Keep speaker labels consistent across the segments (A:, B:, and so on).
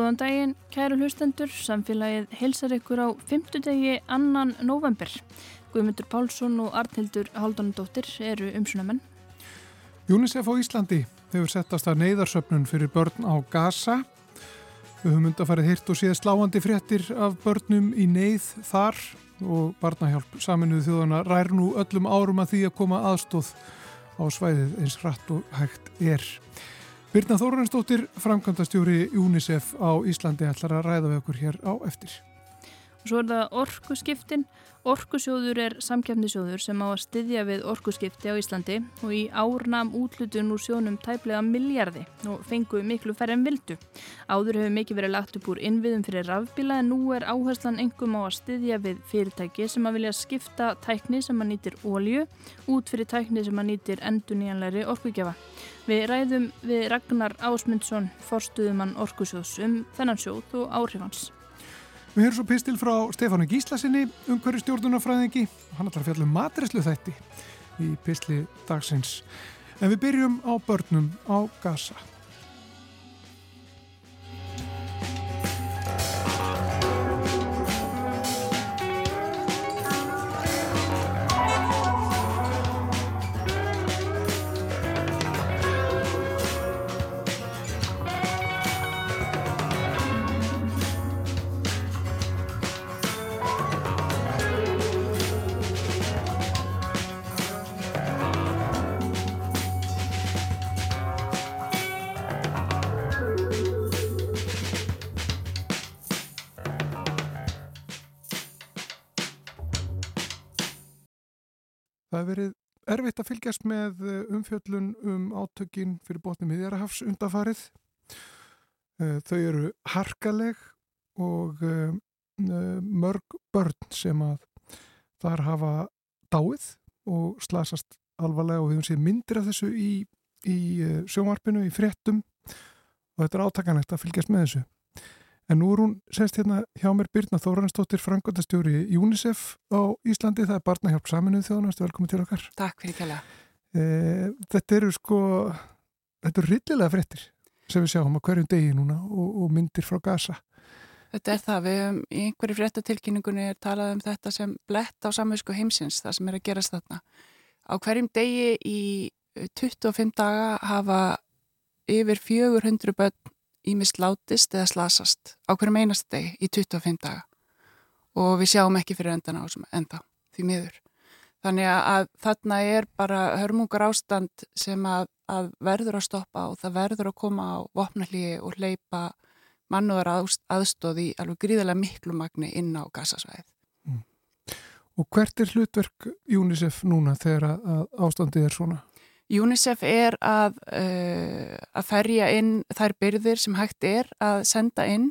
A: Góðan daginn, kæru hlustendur, samfélagið heilsar ykkur á fymtudegi annan november. Guðmundur Pálsson og Arnhildur Haldunadóttir eru umsunamenn.
B: UNICEF á Íslandi hefur settast að neyðarsöpnun fyrir börn á Gaza. Við höfum undarfarið hirt og séð sláandi fréttir af börnum í neyð þar og barnahjálp saminuðu þjóðana rær nú öllum árum að því að koma aðstóð á svæðið eins hratt og hægt er. Birna Þórensdóttir, framkvæmdastjóri UNICEF á Íslandi ætlar að ræða við okkur hér á eftir.
A: Og svo er það orkuskiptin. Orkusjóður er samkjafnisjóður sem á að styðja við orkuskipti á Íslandi og í árnam útlutun úr sjónum tæplega miljardi og fengu miklu færre en vildu. Áður hefur mikið verið lagt upp úr innviðum fyrir rafbíla en nú er áherslan engum á að styðja við fyrirtæki sem að vilja skipta tækni sem að nýtir ólju út fyrir tækni sem að nýtir enduníjanleiri orkugjafa. Við ræðum við Ragnar Ásmundsson, forstuðumann Orkusjóðs um þennan sjóð og áhrifans.
B: Við höfum svo pistil frá Stefánu Gíslasinni, umhverju stjórnunafræðingi. Hann ætlar að fjalla um matreslu þætti í pisli dagsins. En við byrjum á börnum á Gaza. Fylgjast með eh, umfjöllun um átökin fyrir botnum miðjarahafs undafarið. Eh, þau eru harkaleg og eh, mörg börn sem að þar hafa dáið og slasast alvarlega og við höfum séð myndir af þessu í, í sjónvarpinu, í fréttum og þetta er átakanlegt að fylgjast með þessu. En nú er hún, semst hérna hjá mér Birna Þóransdóttir, frangöndastjóri í UNICEF á Íslandi, það er barnahjálp saminuð þjóðanast, velkomin til okkar.
C: Takk fyrir kjalla.
B: E, þetta eru sko, þetta eru rillilega frettir sem við sjáum á hverjum degi núna og, og myndir frá Gaza.
C: Þetta er það, við hefum í einhverju frettatilkynningunni er talað um þetta sem blett á samvinsku heimsins, það sem er að gerast þarna. Á hverjum degi í 25 daga hafa yfir 400 börn ímist látist eða slasast á hverjum einast deg í 25 daga og við sjáum ekki fyrir endan á þessum enda því miður. Þannig að þarna er bara hörmungar ástand sem að, að verður að stoppa og það verður að koma á vopnallíi og hleypa mannúðar aðstóði alveg gríðarlega miklu magni inn á gasasvæðið. Mm.
B: Og hvert er hlutverk UNICEF núna þegar að ástandið er svona?
C: UNICEF er að, uh, að ferja inn þær byrðir sem hægt er að senda inn.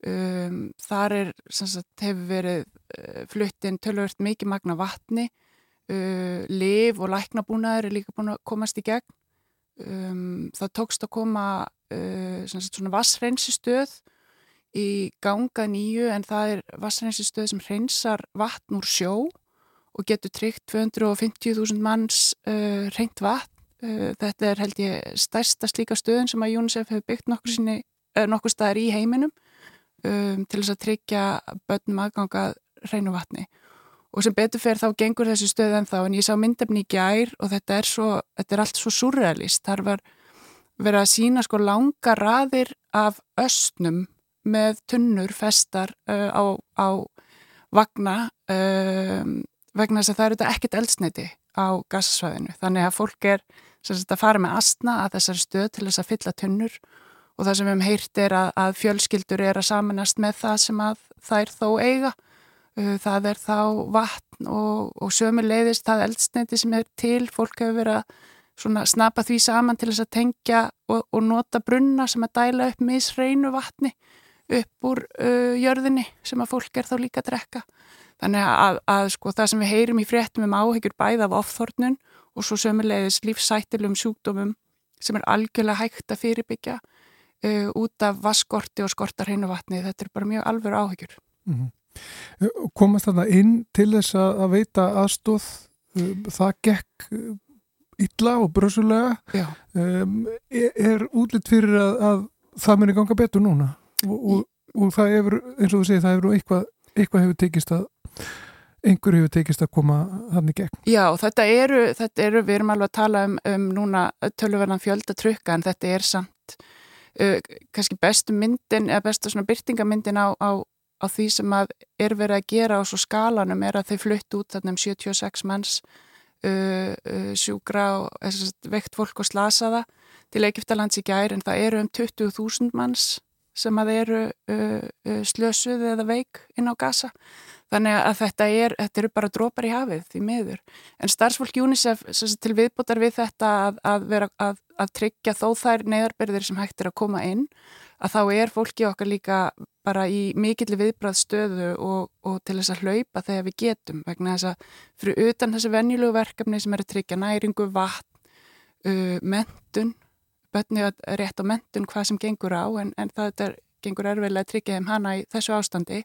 C: Um, þar er, sagt, hefur verið uh, fluttinn tölvört mikið magna vatni, uh, liv og læknabúnaður er líka búin að komast í gegn. Um, það tókst að koma sagt, svona vassreinsistöð í ganga nýju en það er vassreinsistöð sem hreinsar vatn úr sjó og getur tryggt 250.000 manns uh, reynt vatn. Uh, þetta er held ég stærsta slíka stöðun sem að UNICEF hefur byggt nokkur, sinni, uh, nokkur staðar í heiminum um, til þess að tryggja börnum aðgangað reynu vatni. Og sem betur fer þá gengur þessi stöð en þá en ég sá myndefni í gær og þetta er, svo, þetta er allt svo surrealist. Þar var verið að sína sko langa raðir af östnum með tunnur festar uh, á, á vagna um, vegna þess að það eru þetta ekkert eldsneiti á gassasvæðinu. Þannig að fólk er sagt, að fara með astna að þessari stöð til þess að fylla tunnur og það sem við hefum heyrt er að, að fjölskyldur er að samanast með það sem að þær þó eiga. Uh, það er þá vatn og, og sömu leiðist það eldsneiti sem er til. Fólk hefur verið að snapa því saman til þess að tengja og, og nota brunna sem að dæla upp misreinu vatni upp úr uh, jörðinni sem að fólk er þá líka að drekka. Þannig að, að sko, það sem við heyrim í fréttum um áhyggjur bæða af ofþornun og svo sömulegis lífsættilum sjúkdómum sem er algjörlega hægt að fyrirbyggja uh, út af vaskorti og skortar hreinu vatni. Þetta er bara mjög alveg áhyggjur. Mm -hmm.
B: Komast þarna inn til þess að veita aðstóð, um, það gekk illa og brösulega. Um, er, er útlitt fyrir að, að það muni ganga betur núna? og, og, og það hefur, eins og þú segir, það hefur eitthvað, eitthvað hefur tekist að einhver hefur tekist að koma hann í gegn.
C: Já, þetta eru, þetta eru, við erum alveg að tala um, um núna tölverðan fjöldatrykka en þetta er samt uh, kannski bestu myndin eða bestu svona byrtingamyndin á, á, á því sem að er verið að gera á svo skalanum er að þau flutt út þarna um 76 manns uh, uh, sjúgra og vekt fólk og slasaða til Egiptalands í gær en það eru um 20.000 manns sem að eru uh, uh, slösuð eða veik inn á gasa Þannig að þetta, er, þetta eru bara drópar í hafið því miður. En starfsfólk UNICEF til viðbútar við þetta að, að, vera, að, að tryggja þó þær neðarbyrðir sem hægt er að koma inn að þá er fólki okkar líka bara í mikill viðbræðstöðu og, og til þess að hlaupa þegar við getum vegna þess að fyrir utan þessi venjulegu verkefni sem er að tryggja næringu, vatn, uh, mentun, bönni að rétt á mentun hvað sem gengur á en, en það er, gengur erfiðlega að tryggja þeim hana í þessu ástandi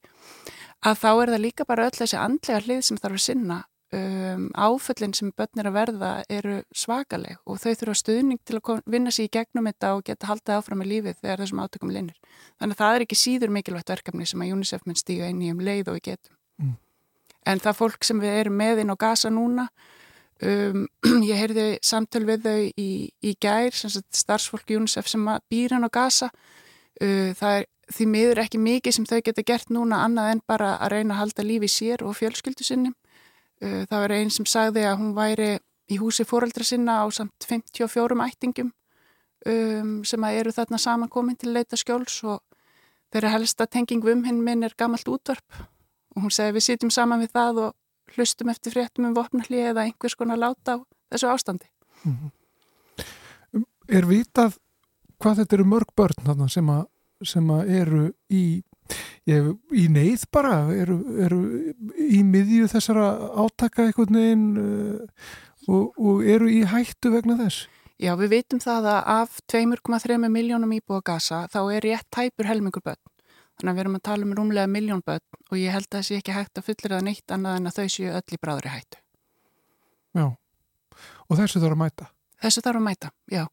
C: að þá er það líka bara öll þessi andlega hlið sem þarf að sinna um, áföllin sem börnir að verða eru svakaleg og þau þurfa stuðning til að vinna sér í gegnum þetta og geta haldið áfram með lífið þegar þessum átökum linnir. Þannig að það er ekki síður mikilvægt verkefni sem að UNICEF minn stíga inn í um leið og við getum. Mm. En það fólk sem við erum með inn á gasa núna um, ég heyrði samtöl við þau í, í gær, starfsfólk UNICEF sem býr hann á gasa uh, það er því miður ekki mikið sem þau geta gert núna annað en bara að reyna að halda lífi sér og fjölskyldu sinni. Uh, það var einn sem sagði að hún væri í húsi fóraldra sinna á samt 54 ættingum um, sem að eru þarna samankomin til leita skjóls og þeirra helsta tenging um hinn minn er gammalt útvarp og hún segi við sitjum saman við það og hlustum eftir fréttum um vopnalli eða einhvers konar láta á þessu ástandi. Mm -hmm.
B: Er vitað hvað þetta eru mörg börn sem að sem eru í, ég, í neyð bara, eru, eru í miðju þessara átaka einhvern veginn uh, og, og eru í hættu vegna þess?
C: Já, við veitum það að af 2,3 miljónum íbúa gasa þá er rétt tæpur helmingur börn. Þannig að við erum að tala um rúmlega miljón börn og ég held að það sé ekki hægt að fullir það neitt annað en að þau séu öll í bráðri hættu.
B: Já, og þessu þarf að mæta?
C: Þessu þarf að mæta, já.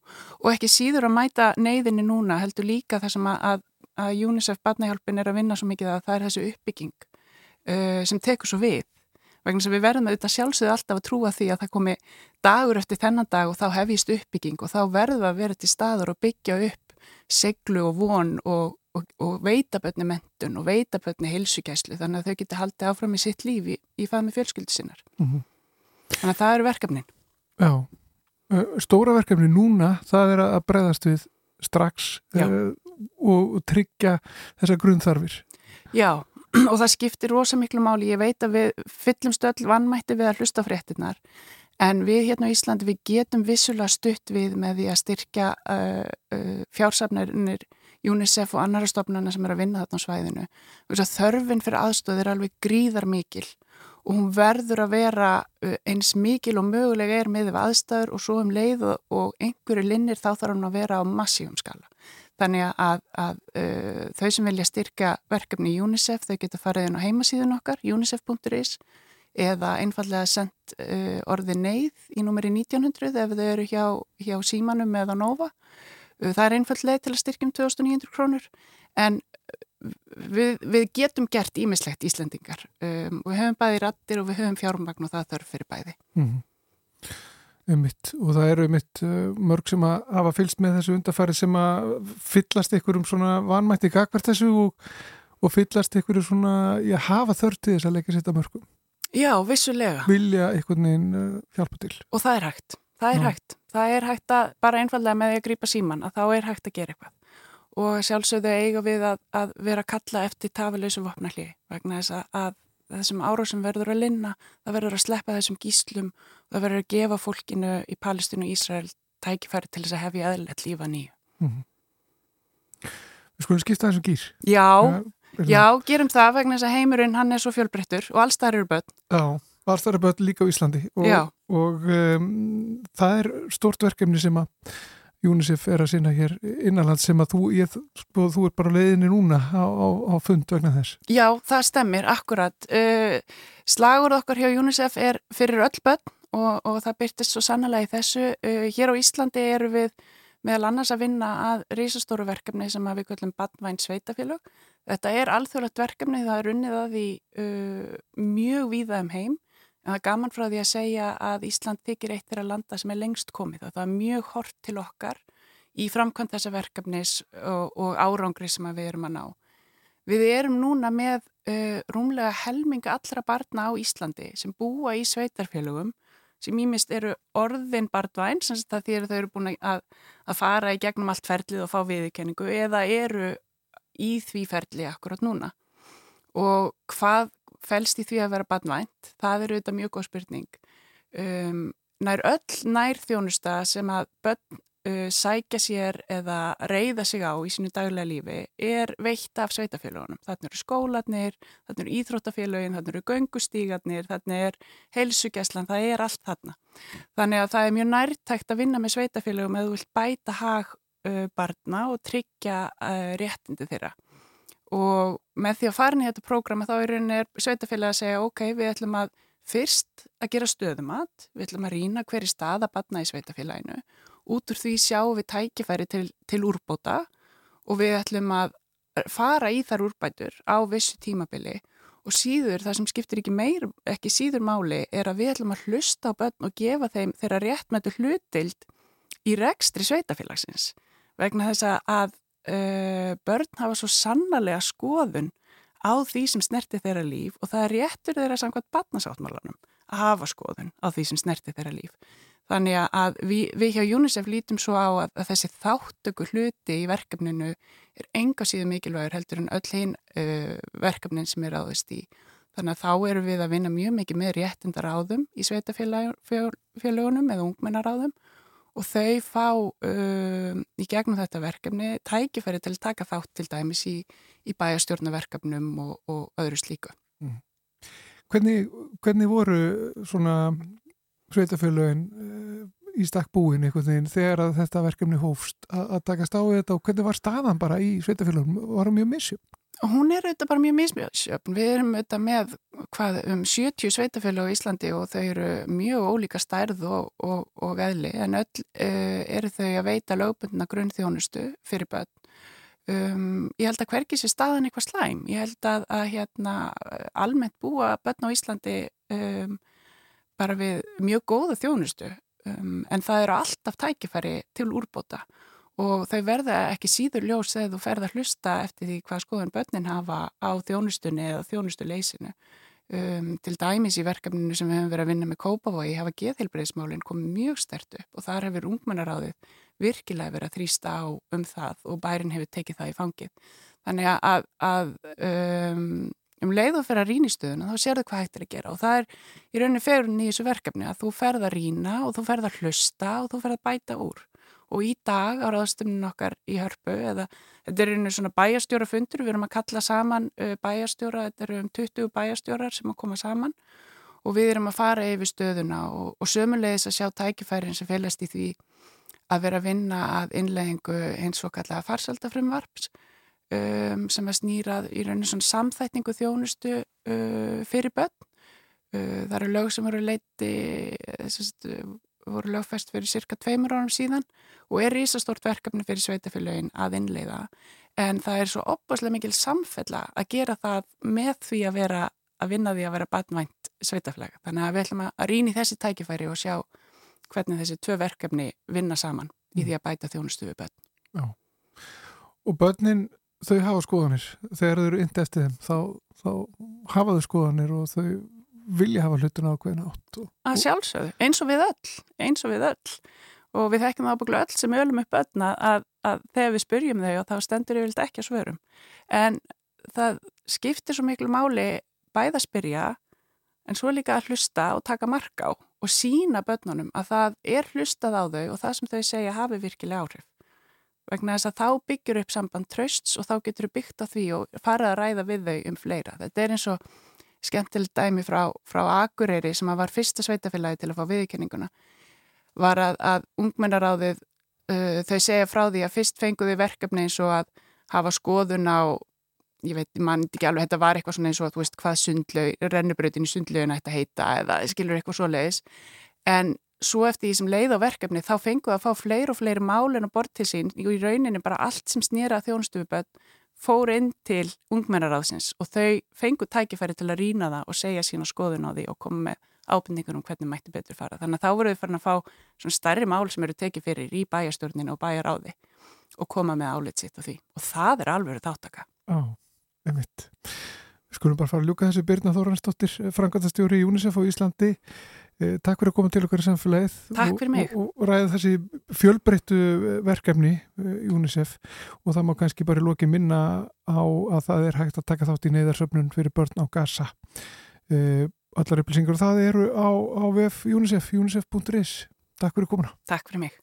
C: Og ekki síður að mæta neyðinni núna heldur líka þessum að, að UNICEF badnahjálpin er að vinna svo mikið að það er þessu uppbygging uh, sem tekur svo við. Vegna sem við verðum auðvitað sjálfsögðu alltaf að trúa því að það komi dagur eftir þennan dag og þá hefist uppbygging og þá verðum að vera til staður og byggja upp seglu og von og, og, og veitabötni mentun og veitabötni heilsugæslu þannig að þau geti haldið áfram í sitt lífi í, í fæmi fjölskyldu sinnar. Mm -hmm. Þannig að það eru verkefnin.
B: Já. Stóra verkefni núna, það er að bregðast við strax uh, og tryggja þessa grunnþarfir.
C: Já, og það skiptir rosa miklu máli. Ég veit að við fyllum stöll vannmætti við að hlusta fréttinar, en við hérna á Íslandi við getum vissulega stutt við með því að styrkja uh, uh, fjársafnirnir UNICEF og annara stofnarna sem er að vinna þarna á svæðinu. Þörfin fyrir aðstóð er alveg gríðar mikil og hún verður að vera eins mikil og mögulega er með aðstæður og svo um leið og, einhverju linnir þá þarf hún að vera á massífum skala. Þannig að, að uh, þau sem vilja styrka verkefni í UNICEF, þau geta farið inn á heimasíðun okkar, unicef.is eða einfallega sendt uh, orði neyð í numeri 1900 ef þau eru hjá, hjá Símanum eða Nova. Uh, það er einfallega til að styrkjum 2900 krónur en við, við getum gert ímislegt Íslendingar. Um, og við höfum bæði rattir og við höfum fjármagn og það þarf fyrir bæði. Mm -hmm.
B: Ummitt og það eru ummitt uh, mörg sem að hafa fylst með þessu undarfæri sem að fyllast ykkur um svona vanmætti gagvert þessu og, og fyllast ykkur um svona, já, hafa þörtið þess að leggja sétta mörgum
C: Já, vissulega.
B: Vilja einhvern veginn uh, hjálpa til.
C: Og það er hægt, það er já. hægt. Það er hægt að, bara einfallega með því að grýpa síman að þá er hægt að gera eitthvað og sjálfsögðu eiga við að, að vera að kalla eftir tafileysu vopnalli vegna þess að, að þessum árásum verður að linna, það verður að sleppa þessum gíslum og það verður að gefa fólkinu í Palestínu og Ísrael tækifæri til þess að hefja eðlert lífa nýju. Mm -hmm.
B: Við skulum skipta þessum gís.
C: Já, ja, já, gerum það vegna þess að heimurinn hann er svo fjölbreyttur og allstæðar eru börn.
B: Já, allstæðar eru börn líka á Íslandi og, og um, það er stort verkefni sem að UNICEF er að sinna hér innanlands sem að þú, ég, sko, þú er bara leiðinni núna á, á, á fund vegna þess.
C: Já, það stemmir, akkurat. Uh, slagur okkar hjá UNICEF er fyrir öll börn og, og það byrtist svo sannlega í þessu. Uh, hér á Íslandi eru við meðal annars að vinna að reysastóru verkefni sem að við kallum badvænt sveitafélög. Þetta er alþjóðlegt verkefni, það er unnið að því uh, mjög víða um heim en það er gaman frá því að segja að Ísland þykir eitt þeirra landa sem er lengst komið og það er mjög hort til okkar í framkvæmt þessa verkefnis og, og árangri sem við erum að ná. Við erum núna með uh, rúmlega helminga allra barna á Íslandi sem búa í sveitarfélögum sem ímist eru orðin barndvæn sem það að þau eru búin að, að fara í gegnum allt ferlið og fá viðkenningu eða eru í því ferli akkurat núna. Og hvað fælst í því að vera barndvænt? Það eru auðvitað mjög góð spurning. Um, nær öll nær þjónusta sem að börn uh, sækja sér eða reyða sig á í sínu daglega lífi er veitt af sveitafélagunum. Þannig eru skólanir, þannig eru íþróttafélagin, þannig eru göngustígarnir, þannig er helsugjæslan, það er allt þarna. Þannig að það er mjög nærtækt að vinna með sveitafélagum eða þú vilt bæta hag uh, barna og tryggja uh, réttindi þeirra. Og með því að fara inn í þetta prógrama þá er, er sveitafélag að segja ok, við ætlum að fyrst að gera stöðumat, við ætlum að rýna hverju stað að batna í sveitafélaginu út úr því sjáum við tækifæri til, til úrbóta og við ætlum að fara í þar úrbætur á vissu tímabili. Og síður það sem skiptir ekki meir, ekki síður máli er að við ætlum að hlusta á börn og gefa þeim þeirra réttmættu hlutild í rekstri sveitafélagsins vegna þess að uh, börn hafa svo sannarlega skoðun á því sem snerti þeirra líf og það er réttur þeirra samkvæmt barnasáttmálanum að hafa skoðun á því sem snerti þeirra líf. Þannig að við, við hjá UNICEF lítum svo á að, að þessi þáttöku hluti í verkefninu er enga síðan mikilvægur heldur en öll hinn uh, verkefnin sem er áðist í. Þannig að þá eru við að vinna mjög mikið með réttindar áðum í sveitafélagunum eða ungmennaráðum og þau fá uh, í gegnum þetta verkefni tækifæri til að taka þátt til dæmis í, í bæjastjórnaverkefnum og, og öðru slíku. Mm.
B: Hvernig, hvernig voru svona sveitafélagin uh, í stakk búin einhvern veginn þegar þetta verkefni hófst að, að takast á þetta og hvernig var staðan bara í sveitafélagum? Var það mjög missjöfn?
C: Hún er auðvitað bara mjög mismjöfn. Við erum auðvitað með hvað, um 70 sveitafélag á Íslandi og þau eru mjög ólíka stærð og, og, og eðli en öll uh, eru þau að veita lögbundna grunnþjónustu fyrir börn. Um, ég held að hverkið sé staðan eitthvað slæm. Ég held að, að hérna, almennt búa börn á Íslandi um, bara við mjög góða þjónustu um, en það eru alltaf tækifæri til úrbóta og þau verða ekki síður ljós eða þú ferða að hlusta eftir því hvað skoðan börnin hafa á þjónustunni eða þjónustuleysinu. Um, til dæmis í verkefninu sem við hefum verið að vinna með Kópavogi hafa geðheilbreyðismálinn komið mjög stert upp og þar hefur ungmennaráðið virkilega verið að þrýsta á um það og bærin hefur tekið það í fangið. Þannig að, að um, um leið og fer að rýna í stöðuna þá sér þau hvað hægt er að gera og það er í rauninni ferun í þessu verkefni að þú ferð að rýna og þú ferð að hlusta og þú ferð að bæta úr og í dag á ráðstömnin okkar í hörpu eða þetta er einu svona bæjastjórafundur, við erum að kalla saman uh, bæjastjóra, þetta eru um 20 bæjastjórar sem að koma saman og við erum að fara yfir stöðuna og, og sömulegis að sjá tækifærin sem félast í því að vera að vinna að innleggingu eins og kallaða farsaldafrumvarps um, sem er snýrað í rauninu svona samþætningu þjónustu uh, fyrir börn. Uh, það eru lög sem voru leiti, þessi, voru lögfest fyrir cirka tveimur árum síðan og er ísastort verkefni fyrir sveitafélagin að innleiða. En það er svo opaslega mikil samfella að gera það með því að vera að vinna því að vera batnvænt sveitafélag. Þannig að við ætlum að rýna í þessi tækifæri og sjá hvernig þessi tvö verkefni vinna saman í því að bæta þjónustu við börn. Já.
B: Og börnin þau hafa skoðanir þegar þau eru yndi eftir þeim þá, þá hafa þau skoðanir og þau vilja hafa hlutuna á hvernig átt og,
C: að sjálfsögðu, eins og við öll eins og við öll. Og við þekkjum það ábygglega öll sem ölum upp öllna að, að þegar við spyrjum þau og þá stendur ég vilt ekki að svörum. En það skiptir svo miklu máli bæða að spyrja en svo líka að hlusta og taka marka á og sína börnunum að það er hlustað á þau og það sem þau segja hafi virkilega áhrif. Vegna þess að þá byggjur upp samband trösts og þá getur þau byggt á því og farað að ræða við þau um fleira. Þetta er eins og skemmtilegt dæmi frá, frá Akureyri sem var fyrsta sveitafélagi til að fá viðkenninguna var að, að ungmennaráðið uh, þau segja frá því að fyrst fenguði verkefni eins og að hafa skoðun á ég veit, mann ekki alveg, þetta var eitthvað svona eins og að þú veist hvað sundlaug, rennubröðin í sundlaugin ætti að heita eða skilur eitthvað svo leiðis en svo eftir því sem leið á verkefni þá fenguð að fá fleiri og fleiri málin og bort til sín í rauninni bara allt sem snýra þjónustufuböld fór inn til ungmennaráðsins og þau fenguð tækifæri til að rýna það og segja sína skoðun á því og koma með ábyrningur um hvernig mætti betur fara. Þannig að þá voruð við farin að fá starri mál sem eru tekið fyrir í bæjastörninu og bæjaráði og koma með álit sitt og því. Og það er alveg þáttaka.
B: Já, einmitt. Skulum bara fara að ljúka þessu Birna Þóransdóttir, Frankvæntastjóri í UNICEF á Íslandi. Eh, takk fyrir að koma til okkar í samfélagið
C: Takk fyrir mig.
B: og, og ræða þessi fjölbreyttu eh, verkefni eh, í UNICEF. Og það má kannski bara lóki minna á að það er hægt að taka þátt í neyðarsöfnun fyrir börn á Gaza. Allar upplýsingar og það eru á, á VF UNICEF, unicef.is Takk fyrir komuna.
C: Takk fyrir mig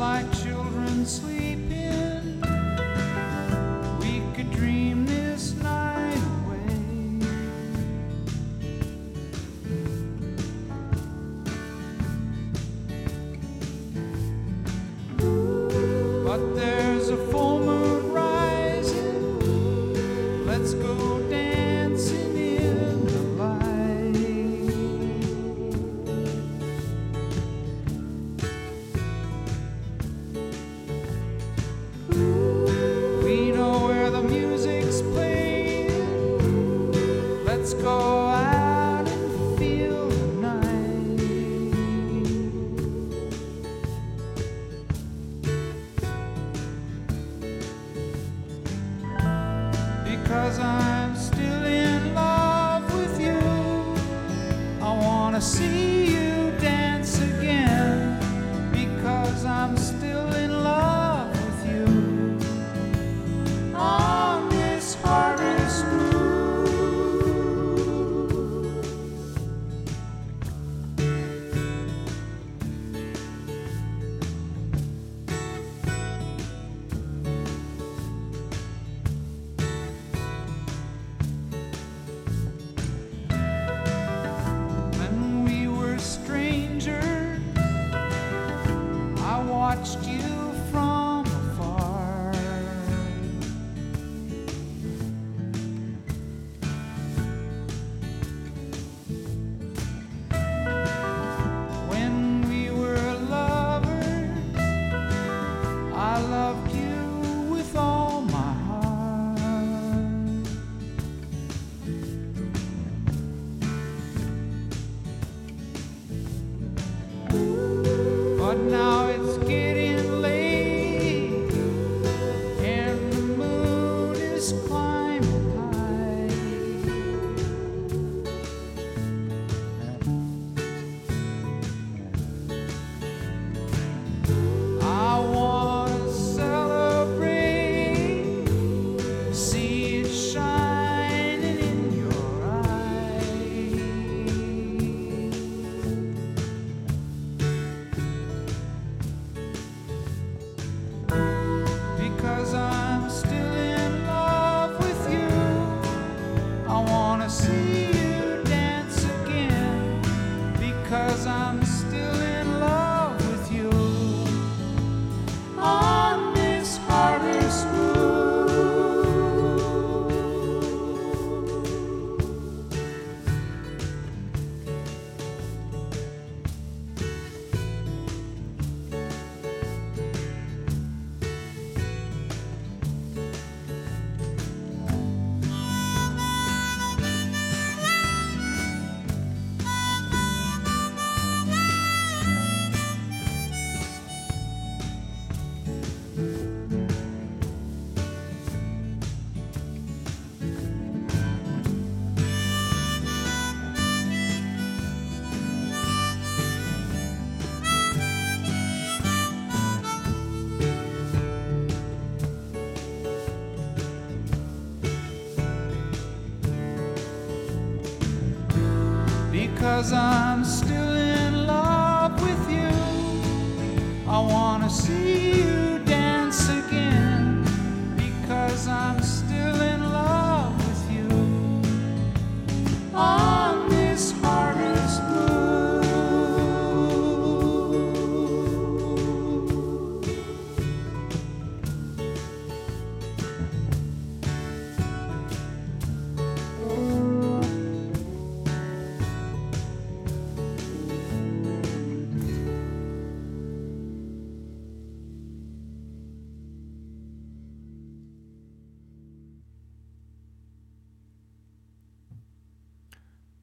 D: like children sleeping. Let's go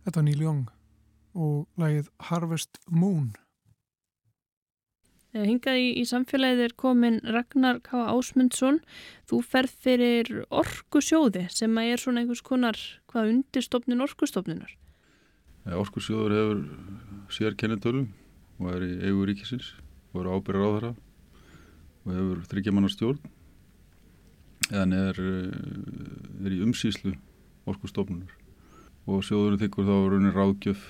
B: Þetta var Neil Young og lagið Harvest Moon.
A: Eh, Hingað í, í samfélagið er komin Ragnar K. Ásmundsson. Þú ferð fyrir orkusjóði sem er svona einhvers konar hvað undirstofnun orkustofnunar.
E: Orkursjóður hefur sér kennitölum og er í eigu ríkisins og er ábyrjar á þeirra og hefur þryggjamannar stjórn en er, eh, er í umsýslu orkustofnunar og sjóðurinn þykkur þá raunin ráðgjöf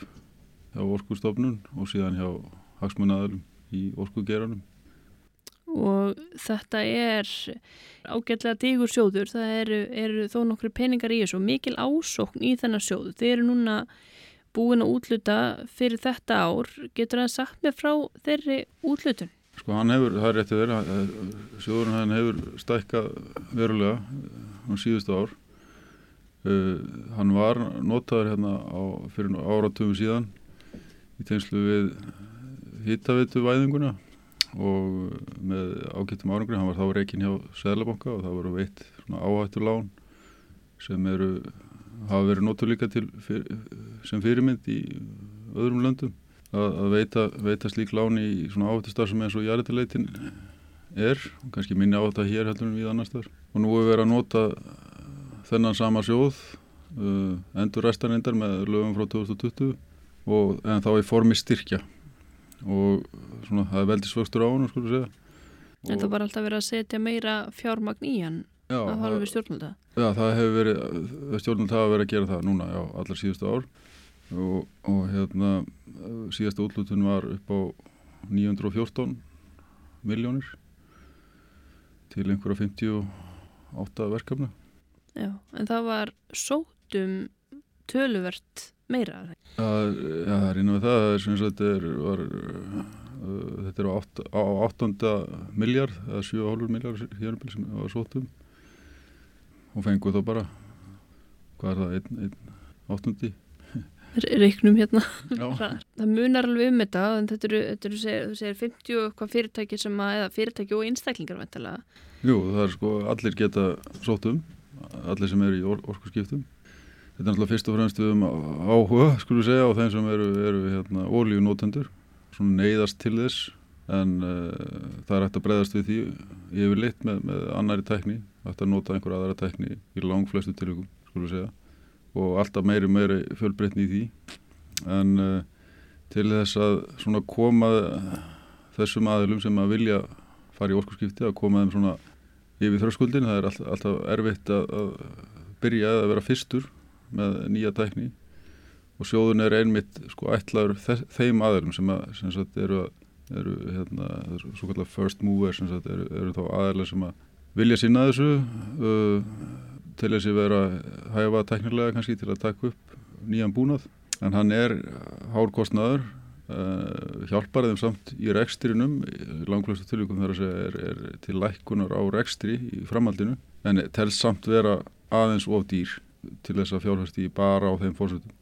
E: hjá orkustofnun og síðan hjá hagsmunnaðalum í orkugeranum.
A: Og þetta er ágætlega digur sjóður, það eru, eru þó nokkru peningar í þessu og mikil ásókn í þennan sjóðu. Þið eru núna búin að útluta fyrir þetta ár, getur það sagt mér frá þeirri útlutun?
E: Sko hann hefur, það er réttið þeirra, sjóðurinn hann hefur stækkað verulega á síðustu ár. Uh, hann var notaður hérna á, fyrir áratöfum síðan í tegnslu við hittavitu væðinguna og með ágættum árangri, hann var þá reygin hjá Sæðlabanka og það voru veitt áhættu lán sem eru, hafa verið notuð líka fyr, sem fyrirmynd í öðrum löndum. Að, að veita, veita slík lán í svona áhættu starf sem eins og jarðetileitin er, og kannski minni á þetta hér heldur en við annars þar og nú er verið að nota þennan sama sjóð uh, endur restanindar með lögum frá 2020 og en þá í formi styrkja. Og svona það er veldig svöxtur á hann sko segja.
A: En það var alltaf verið að setja meira fjármagn í hann
E: já,
A: að hafa við stjórnulda.
E: já, það hefur verið stjórnult hafa verið að gera það núna já, allar síðustu ár. Og, og hérna síðasta útlutun var upp á 914 miljónir til einhverja 58 verkefna
A: Já, en það var sótum töluvert meira.
E: Það, já, það er innan við það, það er er, var, uh, þetta er á, átt, á áttunda miljard, eða 7,5 miljard hérumbil sem var sótum og fenguð þá bara, hvað er það, einn, einn áttundi?
A: Reyknum hérna. Það munar alveg um þetta, en þetta eru, þetta eru segir, þú segir 50 og hvað fyrirtæki sem að, eða fyrirtæki og einstaklingar veintilega.
E: jú, það er sko, allir geta sótum, allir sem eru í or orkuskiptum. Þetta er náttúrulega fyrst og fremst við um áhuga, skulum við segja, á þeim sem eru, eru hérna, ólíunótendur, svona neyðast til þess, en uh, það er hægt að breyðast við því yfirleitt með, með annari tækni, hægt að nota einhver aðra tækni í langflestu tilvíkum, skulum við segja, og alltaf meiri meiri fjölbreytni í því, en uh, til þess að svona koma þessum aðilum sem að vilja fara í orkuskipti, að koma þeim svona yfir þröskuldin, það er alltaf, alltaf erfitt að, að byrja að vera fyrstur með nýja tækni. Og sjóðun er einmitt sko ætlaður þe þeim aðeilum sem, að, sem sagt, eru, eru hérna, svo kallar first mover sem sagt, eru, eru þá aðeilar sem að vilja sinna þessu uh, til þess að vera hæfa tæknilega kannski til að taka upp nýjan búnað. En hann er hárkostnaður hjálpar þeim samt í rekstrinum langflestu tilvíkum þar að segja er, er til lækkunar á rekstri í framhaldinu en telst samt vera aðeins of dýr til þess að fjárhæsti bara á þeim fórsöldum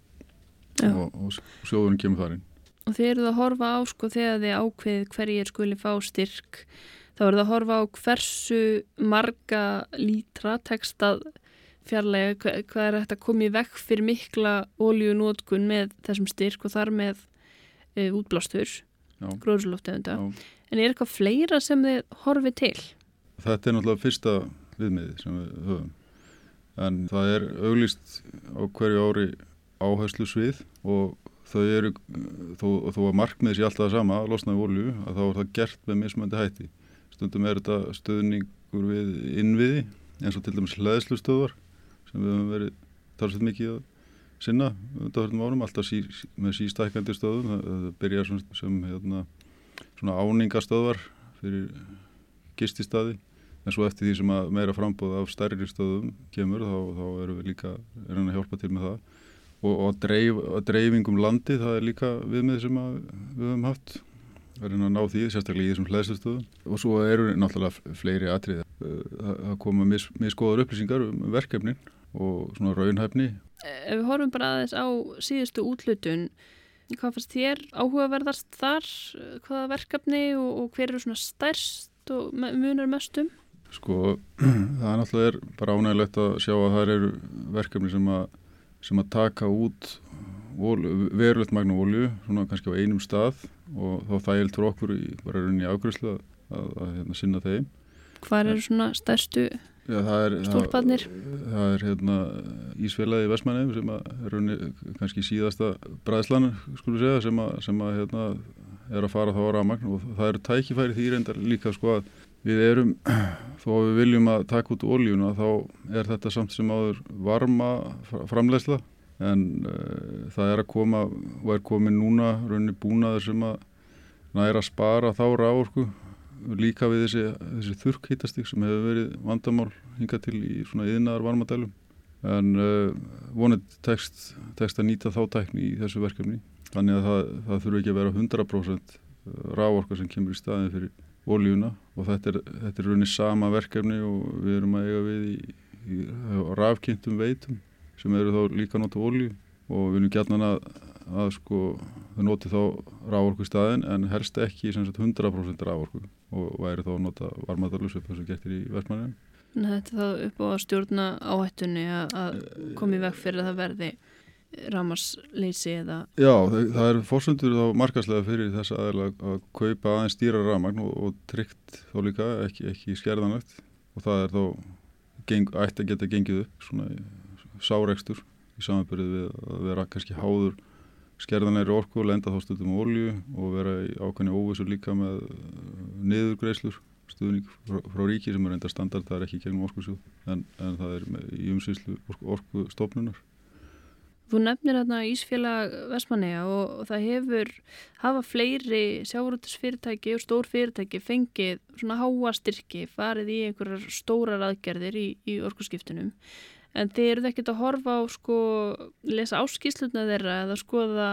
E: og, og sjóðunum kemur þar inn.
A: Og þið eruð að horfa á sko þegar þið ákveðið hverjir skuli fá styrk þá eruð að horfa á hversu marga lítra tekst að fjarlæga hva- hvað er þetta komið vekk fyrir mikla ólíunótkun með þessum styrk og þar með e, útblástur, gróðurslóftegunda. En er eitthvað fleira sem þið horfið til?
E: Þetta er náttúrulega fyrsta viðmiði sem við höfum. En það er auglýst á hverju ári áherslu svið og þau eru, þó, þó að markmiðið sé alltaf sama, að losna í olju, að þá er það gert með mismöndi hætti. Stundum er þetta stöðningur við innviði, eins og til dæmis hlæðslustöðvar, sem við höfum verið talsveit mikið að sinna undanfjörnum árum, alltaf sí, með sístækandi stöðum, það, byrjar sem, sem hérna, svona áningastöðvar fyrir gististadi en svo eftir því sem að meira frambóð af stærri stöðum kemur þá, þá erum við líka erum að hjálpa til með það. Og, og að, dreif, að dreifingum landi það er líka viðmið sem við höfum haft. Að reyna að ná því, sérstaklega í þessum hlæðslustöðum og svo eru náttúrulega fleiri atrið að koma mis, miskoður upplýsingar um verkefnin og svona raunhæfni
A: Ef við horfum bara aðeins á síðustu útlutun hvað fannst þér áhugaverðast þar hvaða verkefni og, og hver eru svona stærst og munar mestum?
E: Sko, það er náttúrulega bara ánægilegt að sjá að það eru verkefni sem að, sem að taka út verulegt magna olju, svona kannski á einum stað og þá þægilt fyrir okkur í bara rauninni ákveðslu að, að, að hérna, sinna þeim.
A: Hvað eru svona stærstu
E: Já, það er,
A: stórparnir?
E: Það, það er hérna, Ísfélagi Vestmannheim sem er kannski síðasta bræðslan segja sem að, sem að hérna, er að fara þá á ramagn og það eru tækifæri því reyndar líka sko að við erum, þó að við viljum að taka út oljuna þá er þetta samt sem áður varma framlegsla en uh, það er að koma og er komin núna rauninni búnaður sem að næra að spara þá ráorku líka við þessi, þessi þurrkhýtastík sem hefur verið vandamál hinga til í svona yðnaðar varmadælum en uh, vonið tekst, tekst að nýta þá tækni í þessu verkefni. Þannig að það, það þurfu ekki að vera 100% ráorka sem kemur í staðin fyrir oljuna og þetta er, þetta er rauninni sama verkefni og við erum að eiga við í, í, í rafkynntum veitum sem eru þá líka nota olju og við erum gætnan að, að sko þau noti þá rávorku í staðin en helst ekki 100% rávorku og væri þá að nota varmadalus upp þessu getur í vestmanninu.
A: Þetta er þá upp á að stjórna áhættunni að komi veg fyrir að það verði ramasleysi eða...
E: Já, það, það er fórsöndur þá markaslega fyrir þess aðeins að kaupa aðeins stýra ramagn og, og tryggt þá líka ekki, ekki skerðanlegt og það er þá geng, ætti að geta gengið upp svona sáreikstur í samanbyrðið við að vera kannski háður skerðanleiri orku og lenda þá stundum olju og vera í ákvæmni óvisur líka með niðurgreislur stuðning frá, frá ríki sem er enda standard, það er ekki gegnum orkusjóð en, en það er með, í umsýslu orku stofnunar
A: Þú nefnir þarna Ísfélag Vestmanneja og, og það hefur hafa fleiri sjáurútusfyrirtæki og stór fyrirtæki fengið svona háastyrki farið í einhverjar stórar aðgerðir í, í orkuskiptunum en þeir eru ekkert að horfa á sko lesa áskýslutna þeirra eða skoða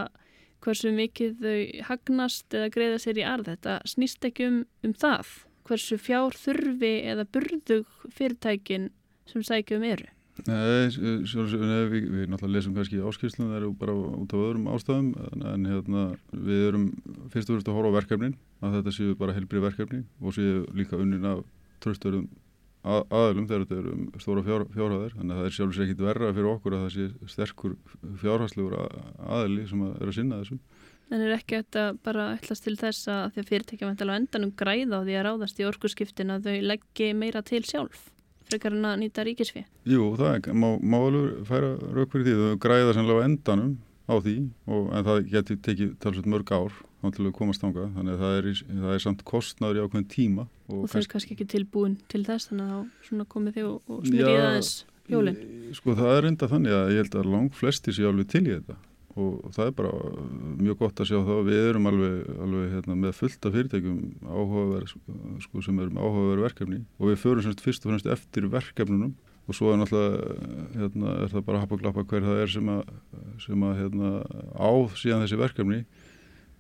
A: hversu mikið þau hagnast eða greiða sér í arð. Þetta snýst ekki um, um það hversu fjár þurfi eða burðug fyrirtækin sem sækjum eru.
E: Nei, sjálfsögur, við, við náttúrulega lesum kannski áskýrslun, það eru bara út af öðrum ástæðum, en, en hérna, við erum fyrst og fyrst að horfa á verkefnin, að þetta séu bara helbrið verkefni og séu líka unnin af tröstörum aðlum þegar þetta eru um stóra fjár, fjárhæðir, þannig að það er sjálfsögur ekkit verra fyrir okkur að það sé sterkur fjárhæðslegur aðli sem að er að sinna þessum.
A: En er ekki þetta bara ætlast til þess að því að fyrirtækja vantilega endanum græða á því að ráðast í orkuskiptin að þau leggji meira til sjálf? frekar en að nýta ríkisfi?
E: Jú, það má, má alveg færa rauk fyrir því, þau græða sannlega endanum á því, og, en það getur tekið talsveit mörg ár að komast ánga, þannig að það er, það er samt kostnaður í ákveðin tíma.
A: Og, og þau er kannski ekki tilbúin til þess, þannig að þá komið þig og, og smyrja aðeins hjólinn.
E: Sko það er enda þannig að ég held að lang flesti sé alveg til í þetta og það er bara mjög gott að sjá það við erum alveg, alveg hérna, með fullt af fyrirtækjum áhugaverð sko, sem erum áhugaverð verkefni og við förum semst fyrst og fremst eftir verkefnunum og svo er náttúrulega hérna, er það bara að hapa glappa hver það er sem að, sem að hérna, á síðan þessi verkefni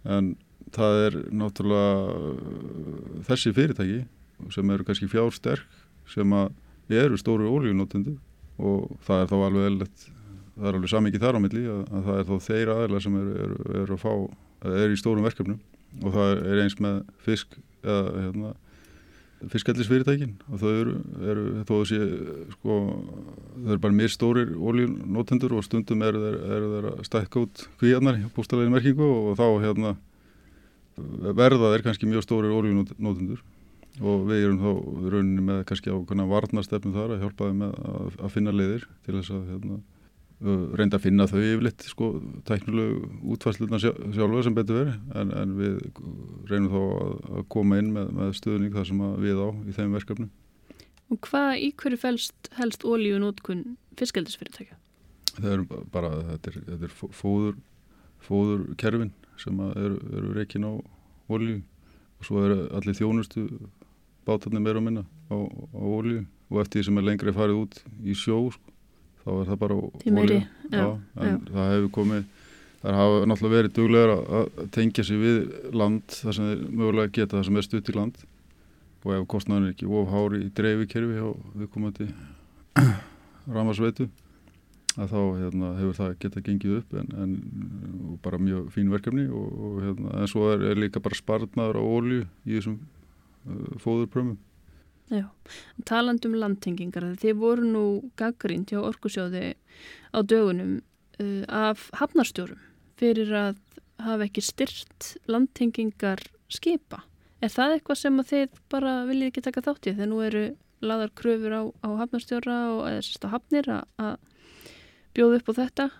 E: en það er náttúrulega þessi fyrirtæki sem eru kannski fjársterk sem eru stóru ólíunótendu og það er þá alveg eðlert það er alveg samikið þar á milli að, að það er þá þeirra aðeila sem eru er, er að fá, er í stórum verkefnum og það er eins með fisk eða hérna, fiskallisfyrirtækin og þau eru, eru þó að sé sko, þau eru bara mér stórir ólíunótendur og stundum eru þeir að stækka út kvíarnar bústalegin merkingu og þá hérna, verða þeir kannski mjög stórir ólíunótendur og við erum þá rauninni með kannski á varnastefnu þar að hjálpa þeim að, að finna leiðir til þess að hérna, reynda að finna þau yfirleitt sko, tæknulegu útfæsluðna sjálfa sem betur veri en, en við reynum þá að, að koma inn með, með stöðning þar sem við á í þeim verkefnum.
A: Og hvað í hverju fælst helst ólíu nótkunn fiskaldisfyrirtækja?
E: það eru bara, þetta er, þetta er fó- fóður, fóðurkerfin sem að eru, eru reikin á olju og svo eru allir þjónustu bátarnir meira og minna á, á olju og eftir því sem er lengri farið út í sjó sko, þá er það bara
A: já,
E: en það hefur komið það hafa náttúrulega verið duglegar að, tengja sig við land þar sem þeir mögulega geta það sem er stutt í land. Og ef kostnaðan er ekki of hári í dreifikerfi hjá viðkomandi ramarsveitu að þá hérna, hefur það geta gengið upp en, en bara mjög fín verkefni og, og hérna, en svo er, er líka bara spartnaður á olju í þessum uh, fóðurprömmum
A: Já, taland um landtengingar, þið voru nú gaggrínt hjá Orkusjóði á dögunum uh, af hafnarstjórum fyrir að hafa ekki styrt landtengingar skipa. Er það eitthvað sem þið bara viljið ekki taka þátt í þegar nú eru laðar kröfur á, á hafnarstjóra og eða sérst á hafnir að, bjóða upp á þetta?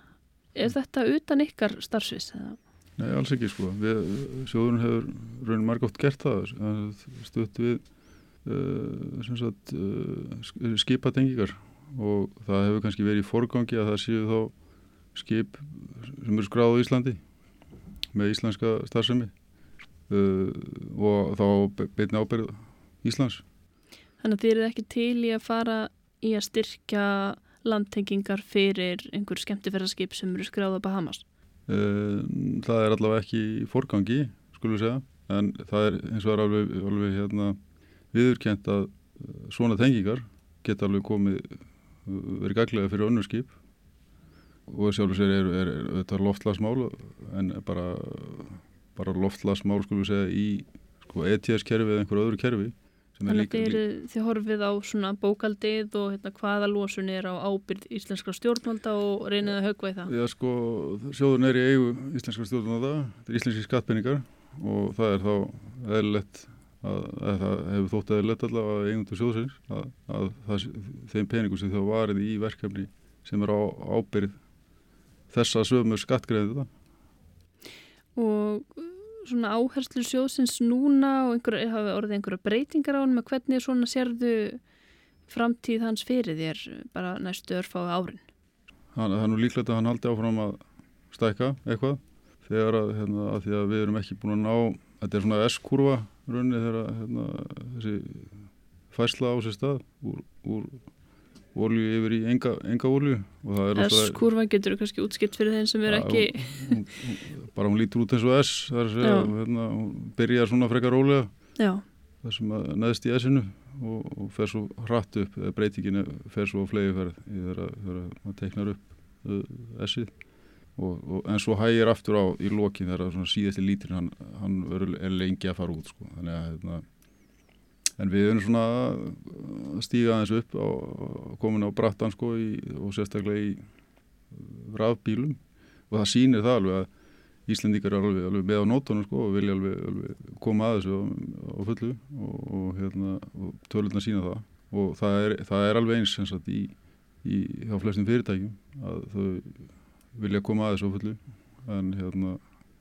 A: Er þetta utan ykkar starfsvis? eða?
E: Nei, alls ekki sko. Við, sjóðurinn hefur raunin margótt gert það, stutt við sagt, uh, skipatengingar og það hefur kannski verið í forgangi að það séu þá skip sem eru skráð á Íslandi með íslenska starfsemi uh, og þá beitni ábyrð Íslands.
A: Þannig að þið eruð ekki til í að fara í að styrkja landtengingar fyrir einhver skemmtifæraskip sem eru skráða Bahamas.
E: Uh, það er allavega ekki í forgangi, skulum segja, en það er eins og er alveg, alveg hérna, viðurkent að uh, svona tengingar geta alveg komið, uh, verið gaglega fyrir önnur skip og sjálfur sér er, er, er þetta loftlagsmál en bara, bara loftlagsmál skulum við segja í sko, ETS-kerfi eða einhver öðru kerfi er
A: Þannig að þið, horfið á svona bókaldið og hérna, hvaða losun er á ábyrð íslenskra stjórnvalda og reynið að högva í það.
E: Já sko, sjóðun er í eigu íslenskar stjórnvalda, þetta er íslenski skattpenningar og það er þá eðlilegt að, að það hefur þótt eðlilegt allavega að eigundu sjóðsins að, að það, þeim peningum sem þá varið í verkefni sem er á ábyrð þessa sömu skattgreðið það.
A: Og uh, svona áherslu sjóðsins núna og einhver, hafa orðið einhverja breytingar á hann með hvernig svona sérðu framtíð hans fyrir þér bara næstu örfái árin.
E: Hann, það er nú líklegt að hann haldi áfram að stækka eitthvað þegar að, hérna, að því að við erum ekki búin að ná, þetta er svona S-kurva raunni þegar hérna, þessi fæsla á sér stað úr, úr olju yfir í enga, enga olju það
A: S-kurvan getur kannski útskipt fyrir þeim sem er
E: Já,
A: ekki...
E: hún, hún, bara hún lítur út eins og S það segja, hérna, hún byrjar svona frekar rólega.
A: Já,
E: það sem að neðst í S-inu og, og fer svo hratt upp eða breytingin fer svo á flegi ferð þegar að- þegar að maður teiknar upp uh, S-ið og, og, en svo hægir aftur á í lokin þegar síðasti lítur hann, hann er lengi að fara út sko. þannig að hérna, en við erum svona að stíga aðeins upp á, komin á brattan sko, í, og sérstaklega í rafbílum. Og það sýnir það alveg að Íslendingar eru alveg, alveg með á nótunum sko, og vilja alveg, alveg koma að þessu á, á fullu. Og, og, hérna, og tölurna sína það. Og það er, það er alveg eins sagt, í, í hjá flestum fyrirtækjum að þau vilja koma að þessu á fullu en hérna,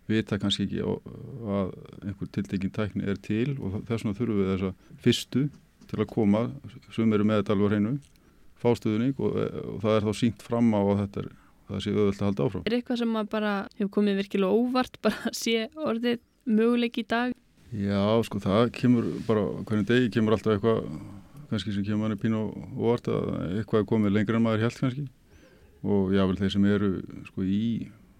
E: vita kannski ekki að einhver tiltekin tækni er til og þess vegna þurfum við þessa fyrstu til að koma sem eru með þetta alveg hreinu fástuðning og, og það er þá sínt fram á að þetta er það sé auðvitað að halda áfram.
A: er eitthvað sem að bara hefur komið virkilega óvart bara að sé orðið möguleik í dag?
E: Já, sko, það kemur bara, hvernig degi kemur alltaf eitthvað, kannski sem kemur manni pínu óvart að eitthvað er komið lengur en maður held kannski og jável þeir sem eru sko í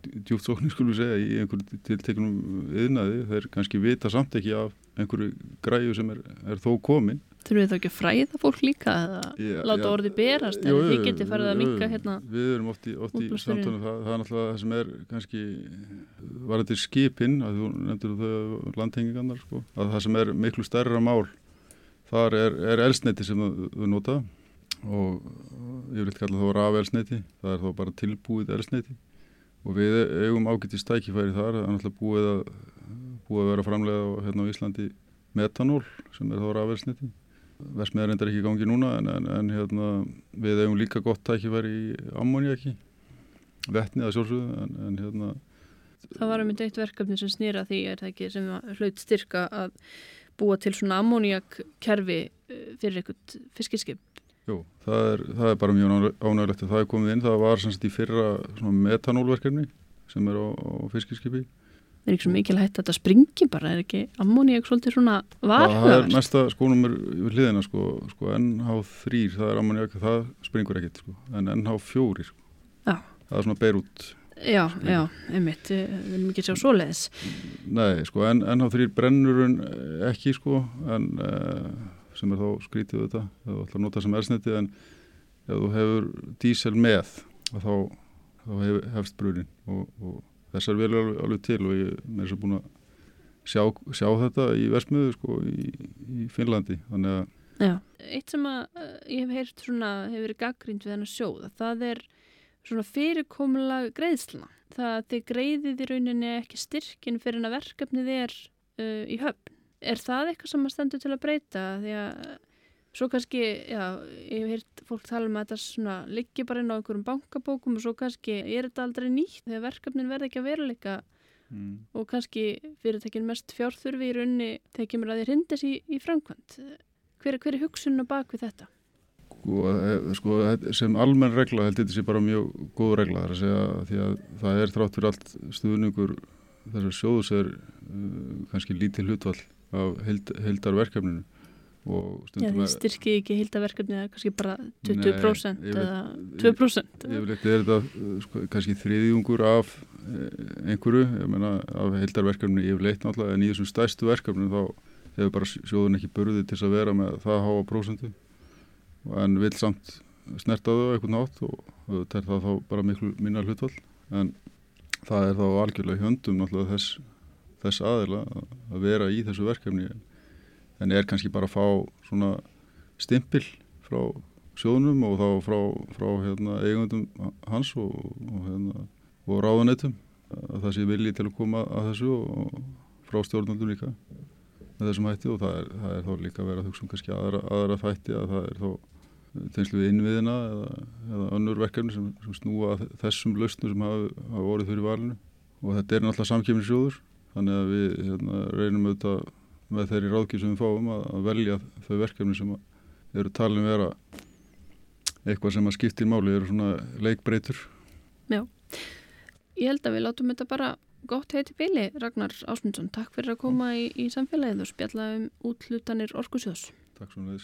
E: djúptsóknir skulum segja í einhverju tiltekunum yðnaði, þeir kannski vita samt ekki af einhverju græju sem er, er þó komin.
A: Þurfum við þá ekki að fræða fólk líka eða láta
E: já.
A: orðið berast en þið
E: jú,
A: getið farið að
E: jú.
A: hérna
E: Við erum oft í, oft í samtunum, það, það er náttúrulega það sem er kannski, var þetta skipin, að þú nefndir þau landhengingarnar, sko, að það sem er miklu stærra mál, þar er, er elsneti sem þau nota og ég vil kalla þá raf elsneti, það er þá bara tilbúið elsneti og við eigum ágætið stækifæri þar, það er náttúrulega búið að, búið að vera framlega á, hérna á Íslandi metanól sem er þá raf elsneti Versmiðar reyndar ekki í gangi núna en, en, en hérna, við eigum líka gott tækifæri í ammoniaki, vetni að sjálfsögðu en, en hérna,
A: Það var um eitt verkefni sem snýra því er það ekki sem hlaut styrka að búa til svona ammoniak kerfi fyrir eitthvað fiskiskip.
E: Jú, það er, það er bara mjög ánægilegt að það er komið inn. Það var semst í fyrra metanólverkefni sem er á, á fiskiskipi.
A: Er ekki svo mikil hægt að þetta springi bara, er ekki ammóníak svolítið svona varhugavert?
E: Það er næsta skónumur við hliðina sko, sko NH3, það er ammóníak, það springur ekkit sko, en NH4 sko.
A: Já.
E: Það er svona beirút.
A: Já, já, einmitt, við viljum ekki sjá svoleiðis.
E: Nei, sko, en NH3 brennurun ekki sko, en uh, sem er þá skrítið þetta, það er alltaf að nota sem ersniti, en ef þú hefur dísel með, þá, þá hef, hefst brunin og, og þessar vel alveg, alveg til og ég er svo búin að sjá, sjá þetta í versmiðu sko í, í Finnlandi, þannig að
A: Já, eitt sem að uh, ég hef heyrt svona, hefur verið gaggrínt við hennar sjóða, það er svona fyrirkomulag greiðsluna. Það að þið greiðið í rauninni ekki styrkin fyrir en að verkefnið er uh, í höfn. Er það eitthvað sem að stendur til að breyta? Því að svo kannski, já, ég hef heyrt fólk tala um að þetta liggi bara inn á einhverjum bankabókum og svo kannski er þetta aldrei nýtt þegar verkefnin verði ekki að veruleika mm. og kannski fyrirtekin mest fjárþurfi í rauninni þegar kemur að því hrindis í, í framkvæmt. Hver, hver er hugsunna bak við þetta?
E: Sko, sko, sem almenn regla held þetta sé bara mjög góð regla þar að segja því að það er þrátt fyrir allt stuðningur þessar sjóðus er uh, kannski lítið hlutvall af held, heldarverkefninu
A: Já, því styrki ekki hildaverkefni eða kannski bara 20% Nei, eða 2%
E: Ég vil eitthvað er þetta sko, kannski þriðjungur af einhverju, ég menna af hildarverkefni ég vil eitthvað náttúrulega en í þessum stærstu verkefni þá hefur bara sjóðun ekki börðið til að vera með það háa prósendu en vil samt snerta þau eitthvað nátt og þetta er það þá bara miklu minna hlutvall en það er þá algjörlega hjöndum þess, þess aðila að vera í þessu verkefni. En er kannski bara að fá svona stimpil frá sjónum og þá frá, frá hérna, eigundum hans og, og, hérna, og ráðanetum að það sé vilji til að koma að þessu og frá stjórnaldum líka með þessum hætti. Og það er, það er þá líka að vera að hugsa um kannski aðra, aðra þætti að það er þá tegnslu við innviðina eða, eða önnur verkefni sem, sem snúa þessum lausnum sem hafa, hafa vorið fyrir valinu. Og þetta er náttúrulega samkjöfnisjóður þannig að við hérna, reynum auðvitað með þeirri ráðkjöf sem við fáum að, að velja þau verkefni sem eru talin vera eitthvað sem að skiptir máli eru svona leikbreytur.
A: Já, ég held að við látum þetta bara gott heiti bíli Ragnar Ásmundsson, takk fyrir að koma í, í samfélagið og spjalla um útlutanir Orkusjós
E: Takk svo með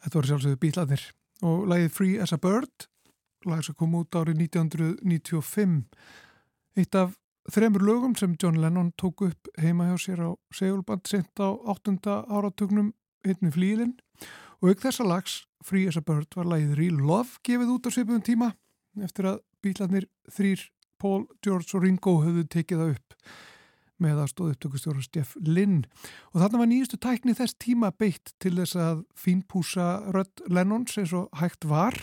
B: Þetta voru sjálfsögðu bílaðir og lagið Free as a Bird, lag sem kom út árið 1995. Eitt af þremur lögum sem John Lennon tók upp heima hjá sér á segulband sent á 8. áratugnum einni flílinn og auk þessa lags Free as a Bird var lagið Real Love gefið út á svipum tíma eftir að bílarnir þrýr Paul, George og Ringo höfðu tekið það upp með aðstóð upptökustjóra Steff Lynn. Og þarna var nýjustu tækni þess tíma beitt til þess að fínpúsa rödd Lennons eins og hægt var.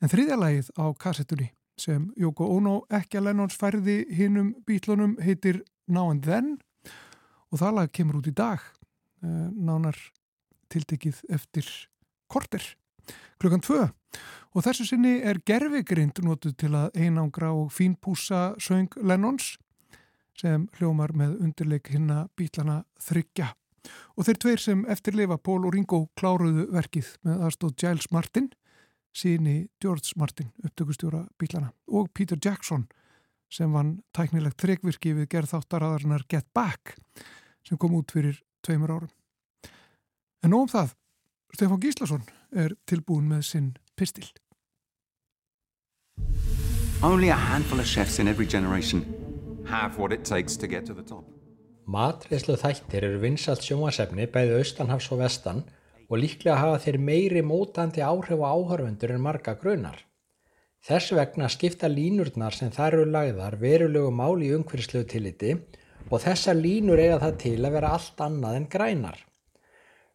B: En þriðja lagið á kassettunni sem Jóko Ono ekki að Lennons færði hinnum bítlunum heitir Now and Then. Og það lag kemur út í dag eh, nánar tiltekið eftir korter klukkan tvö. Og þessu sinni er gerfigrind notuð til að einangra og fínpúsa söng Lennons sem hljómar með undirleik hinna bílana þryggja. Og þeir tveir sem eftirleifa Pól og Ringo kláruðu verkið með aðstóð Giles Martin, síni George Martin, upptökustjóra bílana, og Peter Jackson sem vann tæknilegt þryggvirki við gerð þáttaraðarnar Get Back sem kom út fyrir tveimur árum. En nóg um það, Stefán Gíslason er tilbúin með sinn pistil.
F: Only a handful of chefs in every generation
G: Matreðslu þættir eru vinsalt sjónvasefni bæði austanhafs og vestan og líklega hafa þeir meiri mótandi áhrif á áhörfundur en marga grunar. Þess vegna skipta línurnar sem þar eru lagðar verulegu máli í umhverfislegu tilliti og þessar línur eiga það til að vera allt annað en grænar.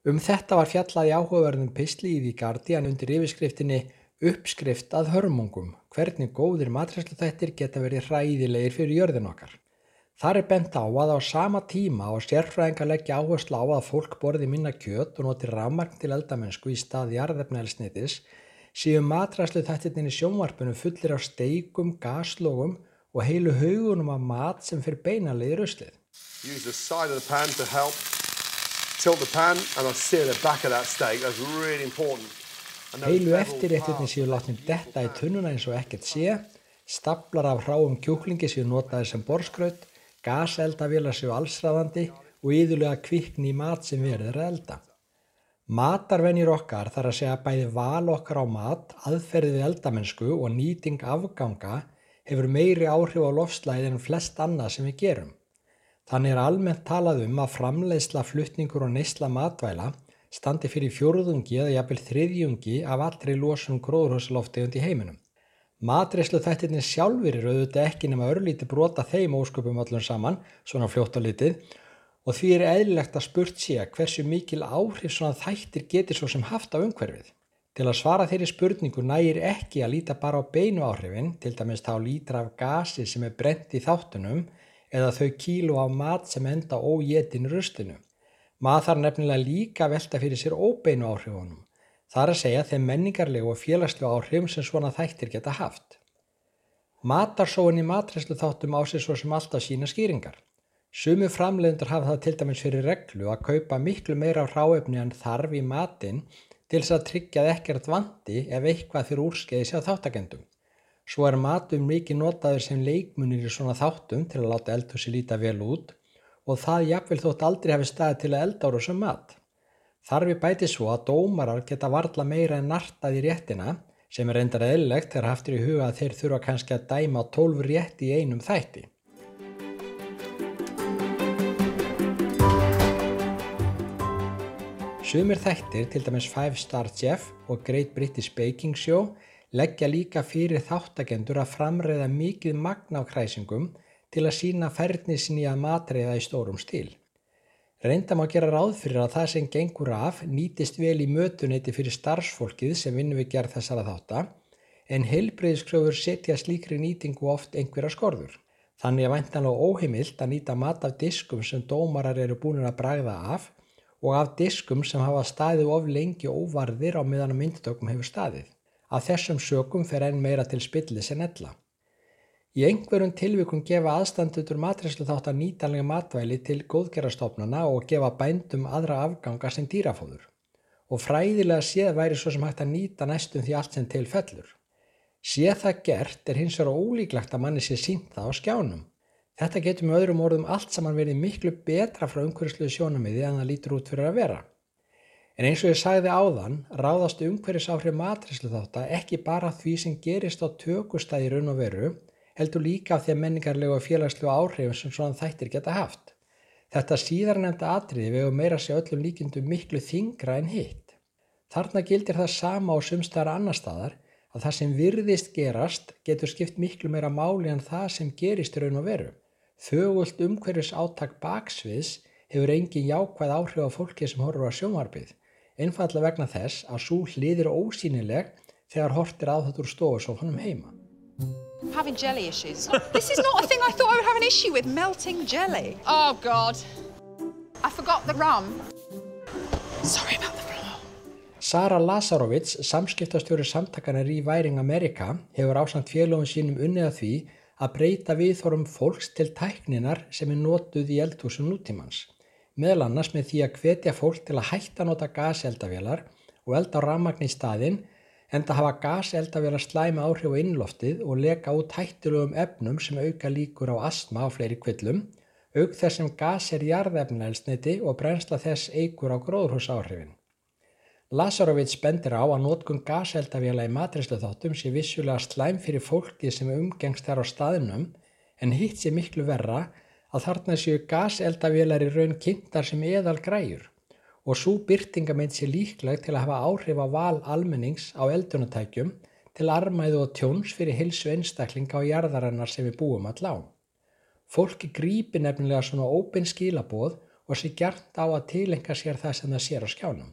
G: Um þetta var fjallað í áhugaverðum pisli í því Guardian undir yfirskriftinni Uppskrift að hörmungum, hvernig góðir matræslu þættir geta verið hræðilegir fyrir jörðin okkar. Þar er bent á að á sama tíma og sérfræðingar leggja áherslu á að fólk borði minna kjöt og noti rafmagn til eldamennsku í stað jarðefnælsnitis séu matræslu þættirnir í sjónvarpunum fullir af steikum, gaslógum og heilu haugunum af mat sem fyrir beinalegi ruslið.
H: Use the side of the pan to help tilt the pan and I'll sear the back of that steak. That's really important.
G: Heilu
H: bevel
G: eftirréttirni séu látnir detta í tunnuna eins og ekkert sé, staplar af hráum kjúklingi séu notaðir sem borskraut, gaseldavélar séu allsræðandi og yðurlega kvikni í mat sem verður að elda. Matarvenjur okkar þarf að segja bæði val okkar á mat, aðferðið eldamennsku og nýting afganga hefur meiri áhrif á lofslæði en flest annað sem við gerum. Þannig er almennt talað um að framleiðsla, flutningur og neysla matvæla standi fyrir fjórðungi eða jafnvel þriðjungi af allri losun gróðurhúsaloftegund í heiminum. Matreyslu þættirnir sjálfur eru auðvitað ekki nema örlíti brota þeim ósköpum öllum saman, svona fljótt á litið, og því er eðlilegt að spurt sé hversu mikil áhrif svona þættir getur svo sem haft á umhverfið. Til að svara þeirri spurningu nægir ekki að líta bara á beinu áhrifin, til dæmis þá lítra af gasi sem er brent í þáttunum eða þau kíló af mat sem enda óétin rustinu. Maður þarf nefnilega líka velta fyrir sér óbeinu áhrifunum. Það er að segja þeim menningarlegu og félagslu áhrifum sem svona þættir geta haft. Matarsóin í matræslu þáttum á sig svo sem alltaf sína skýringar. Sumi framleiðundur hafa það til dæmis fyrir reglu að kaupa miklu meira ráefni en þarf í matinn til þess að tryggja ekkert vandi ef eitthvað fyrir úrskeiði sér þáttagendum. Svo er matum mikið notaður sem leikmunir í svona þáttum til að láta eldhúsi líta vel út og það jafnvel þótt aldrei hafi staði til að elda ára sem mat. Þarfi bæti svo að dómarar geta varla meira en nartað í réttina sem er reyndar eðlilegt þegar haftur í huga að þeir þurfa kannski að dæma 12 rétti í einum þætti. Sumir þættir, til dæmis Five Star Chef og Great British Baking Show, leggja líka fyrir þáttagendur að framreiða mikið magna á kræsingum til að sína færni sinni að matreiða í stórum stíl. Reynda má gera ráð fyrir að það sem gengur af nýtist vel í mötuneyti fyrir starfsfólkið sem vinnum við gerð þessara þátta, en heilbreyðskröfur setja slíkri nýtingu oft einhverja skorður. Þannig er væntanlega óheimilt að nýta mat af diskum sem dómarar eru búin að bragða af og af diskum sem hafa staðið of lengi óvarðir á meðan að myndtökum hefur staðið. Af þessum sökum fer enn meira til spillis en ella. Í einhverjum tilvikum gefa aðstandutur matræslu þátt að nýtanlega matvæli til góðgerastofnana og gefa bændum aðra afganga sem dýrafóður. Og fræðilega séð væri svo sem hægt að nýta næstum því allt sem til fellur. Séð það gert er hins vegar ólíklegt að manni sé sínt það á skjánum. Þetta getur með öðrum orðum allt saman verið miklu betra frá umhverfisluðu sjónamiði en það lítur út fyrir að vera. En eins og ég sagði áðan ráðast umhverfisáhrif matræslu þátt ekki bara því sem gerist á tökustæði raun og veru, heldur líka af því að menningarlegu og félagslu áhrifum sem svona þættir geta haft. Þetta síðar nefnda atriði vegu meira sér öllum líkindum miklu þingra en hitt. Þarna gildir það sama á sumstæðar annar staðar að það sem virðist gerast getur skipt miklu meira máli en það sem gerist raun og veru. Þögult umhverfis átak baksviðs hefur engin jákvæð áhrif á fólki sem horfur á sjónvarpið, einfalla vegna þess að svo hliðir ósýnileg þegar hortir á þetta úr stofusófanum heima.
I: Having jelly issues. this is not a thing I thought I would have an issue with, melting jelly. Oh God. I forgot the rum. Sorry about the floor.
G: Sara Lazarovits, samskiptastjóri samtakana Rewiring America, hefur ásand félagum sínum unnið að því að breyta viðþorum fólks til tækninar sem er notuð í eldhúsum nútímans. Meðal annars með því að hvetja fólk til að hætta nota gaseldavélar og elda á ramagn í staðinn en það hafa gaseldavélar slæma áhrif á innloftið og leka út hættilegum efnum sem auka líkur á astma á fleiri kvillum, auk þess sem gas er jarðefnaelsniti og brensla þess eigur á gróðurhúsáhrifin. Lazarovits bendir á að nótkun gaseldavéla í matrislu þáttum sé vissulega slæm fyrir fólki sem umgengst þær á staðinum en hitt sé miklu verra að þarna séu gaseldavélar í raun kynntar sem eðal græjur og svo byrtingamind sé líkleg til að hafa áhrif á val almennings á eldunatækjum til armæðu og tjóns fyrir hilsu einstaklinga á jarðarannar sem við búum all á. Fólki grípi nefnilega svona ópinn skilaboð og sé gert á að tilenga sér það sem það sér á skjánum.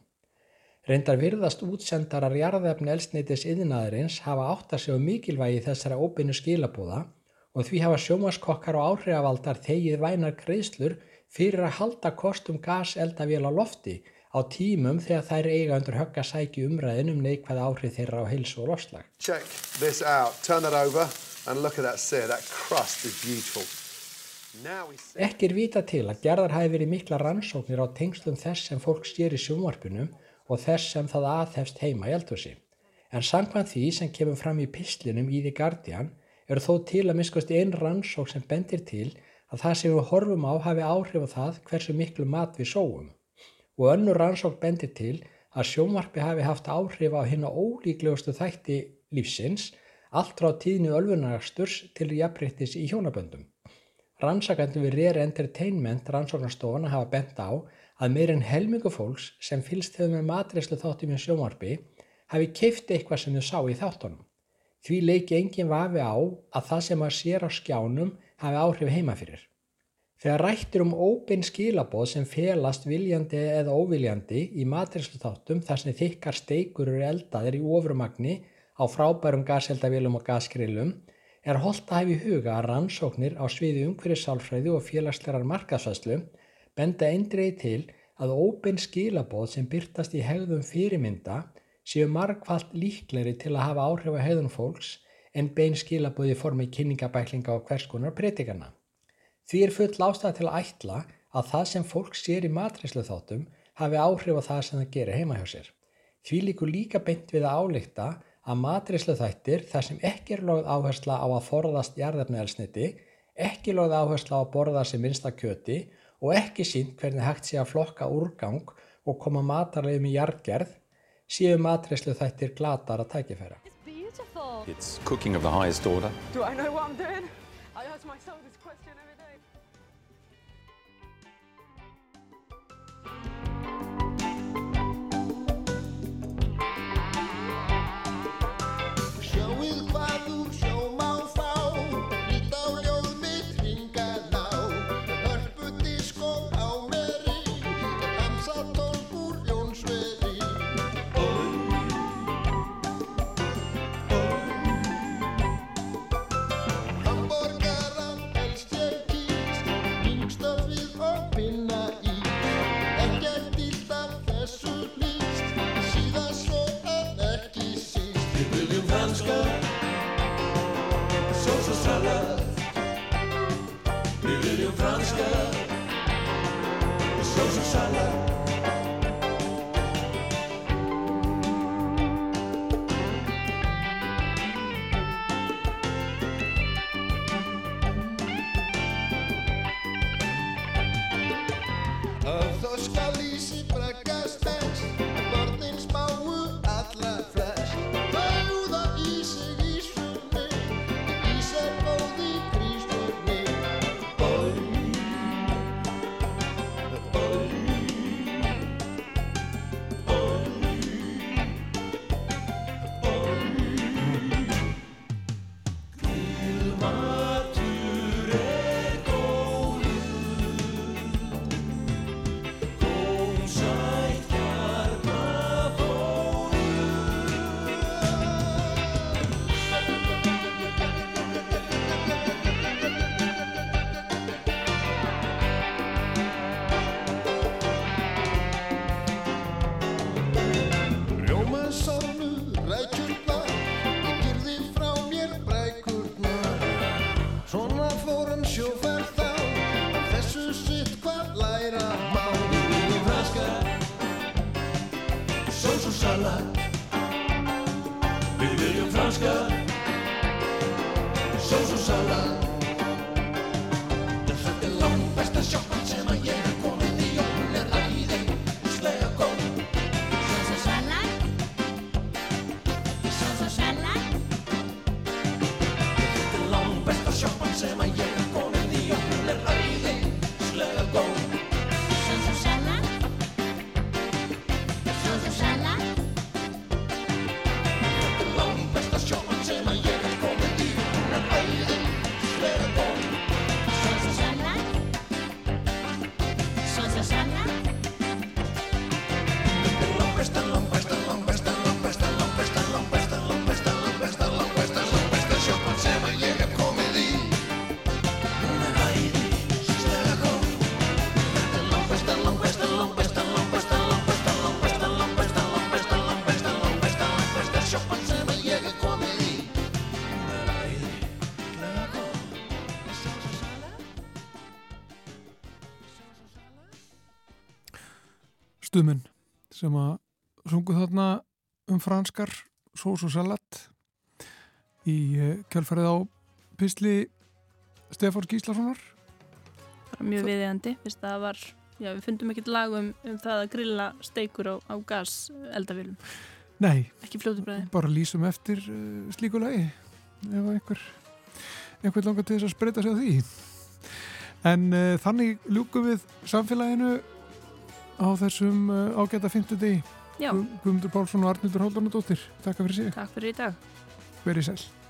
G: Reyndar virðast útsendarar jarðefni elsneitis yðnaðurins hafa átt að segja mikilvægi þessara ópinnu skilabóða og því hafa sjómaskokkar og áhrifavaldar þegið vænar greiðslur fyrir að halda kostum gaseldavél á lofti á tímum þegar þær eiga undir högga sæki umræðin um neikvæð áhrif þeirra á hilsu og lofslag.
H: Check this out. Turn that over and look at that sear. That crust is beautiful.
G: Ekki er vita til að gerðar hafi verið mikla rannsóknir á tengslum þess sem fólk styrir sjónvarpunum og þess sem það aðhefst heima í eldhúsi. En samkvæmt því sem kemur fram í pislinum í The Guardian er þó til að miskast einn rannsók sem bendir til að það sem við horfum á hafi áhrif á það hversu miklu mat við sóum. Og önnur rannsók bendir til að sjónvarpi hafi haft áhrif á hérna ólíklegustu þætti lífsins allt frá tíðinu ölfunarsturs til jafnbryttis í hjónaböndum. Rannsakandum við Rare Entertainment rannsóknarstofana hafa bent á að meir en helmingu fólks sem fylst hefur með matreyslu þáttum í sjónvarpi hafi keift eitthvað sem þau sá í þáttunum. Því leiki engin vafi á að það sem að sér á skjánum hafi áhrif heima fyrir. Þegar rættir um óbein skilaboð sem felast viljandi eða óviljandi í matreyslu þáttum þar sem þykkar steikur eru eldaðir í ofurmagni á frábærum gaseldavélum og gasgrillum er holdt að í huga að rannsóknir á sviði umhverjusálfræði og félagslegar markasvæslu benda eindriði til að óbein skilaboð sem byrtast í hegðum fyrirmynda séu margfalt líkleri til að hafa áhrif á hegðun fólks en bein skilabóði formi kynningabæklinga og hvers konar breytingana. Því er full ástæða til að ætla að það sem fólk sér í matræslu þáttum hafi áhrif á það sem það gerir heima hjá sér. Því líkur líka beint við að álíkta að matræslu þættir þar sem ekki er lögð áhersla á að forðast jarðarneðelsniti, ekki lögð áhersla á að borða sem minnsta kjöti og ekki sínt hvernig hægt sé að flokka úrgang og koma matarlegum í jarðgerð, séu matræslu þættir glatar að tækifæra.
F: It's cooking of the highest order.
J: Do I know what I'm doing? I ask myself
K: Alaska.
B: Stuðmenn sem að sungu þarna um franskar sós og salat. Í eh, kjölfarið á písli Stefáns Gíslasonar.
A: Bara mjög viðeigandi fyrst að það var, já við fundum ekkert lag um, um það að grilla steikur á, á gas
B: Nei,
A: ekki fljótu bræði
B: bara lýsum eftir uh, slíku lagi ef einhver, einhver langar til þess að spreita sig á því. En uh, þannig ljúkum við samfélaginu á þessum uh, ágæta 50 degi
A: Já.
B: Guðmundur Pálsson og Arnildur Hóldarnadóttir Takk fyrir sig.
A: Takk fyrir í dag.
B: Verið sæl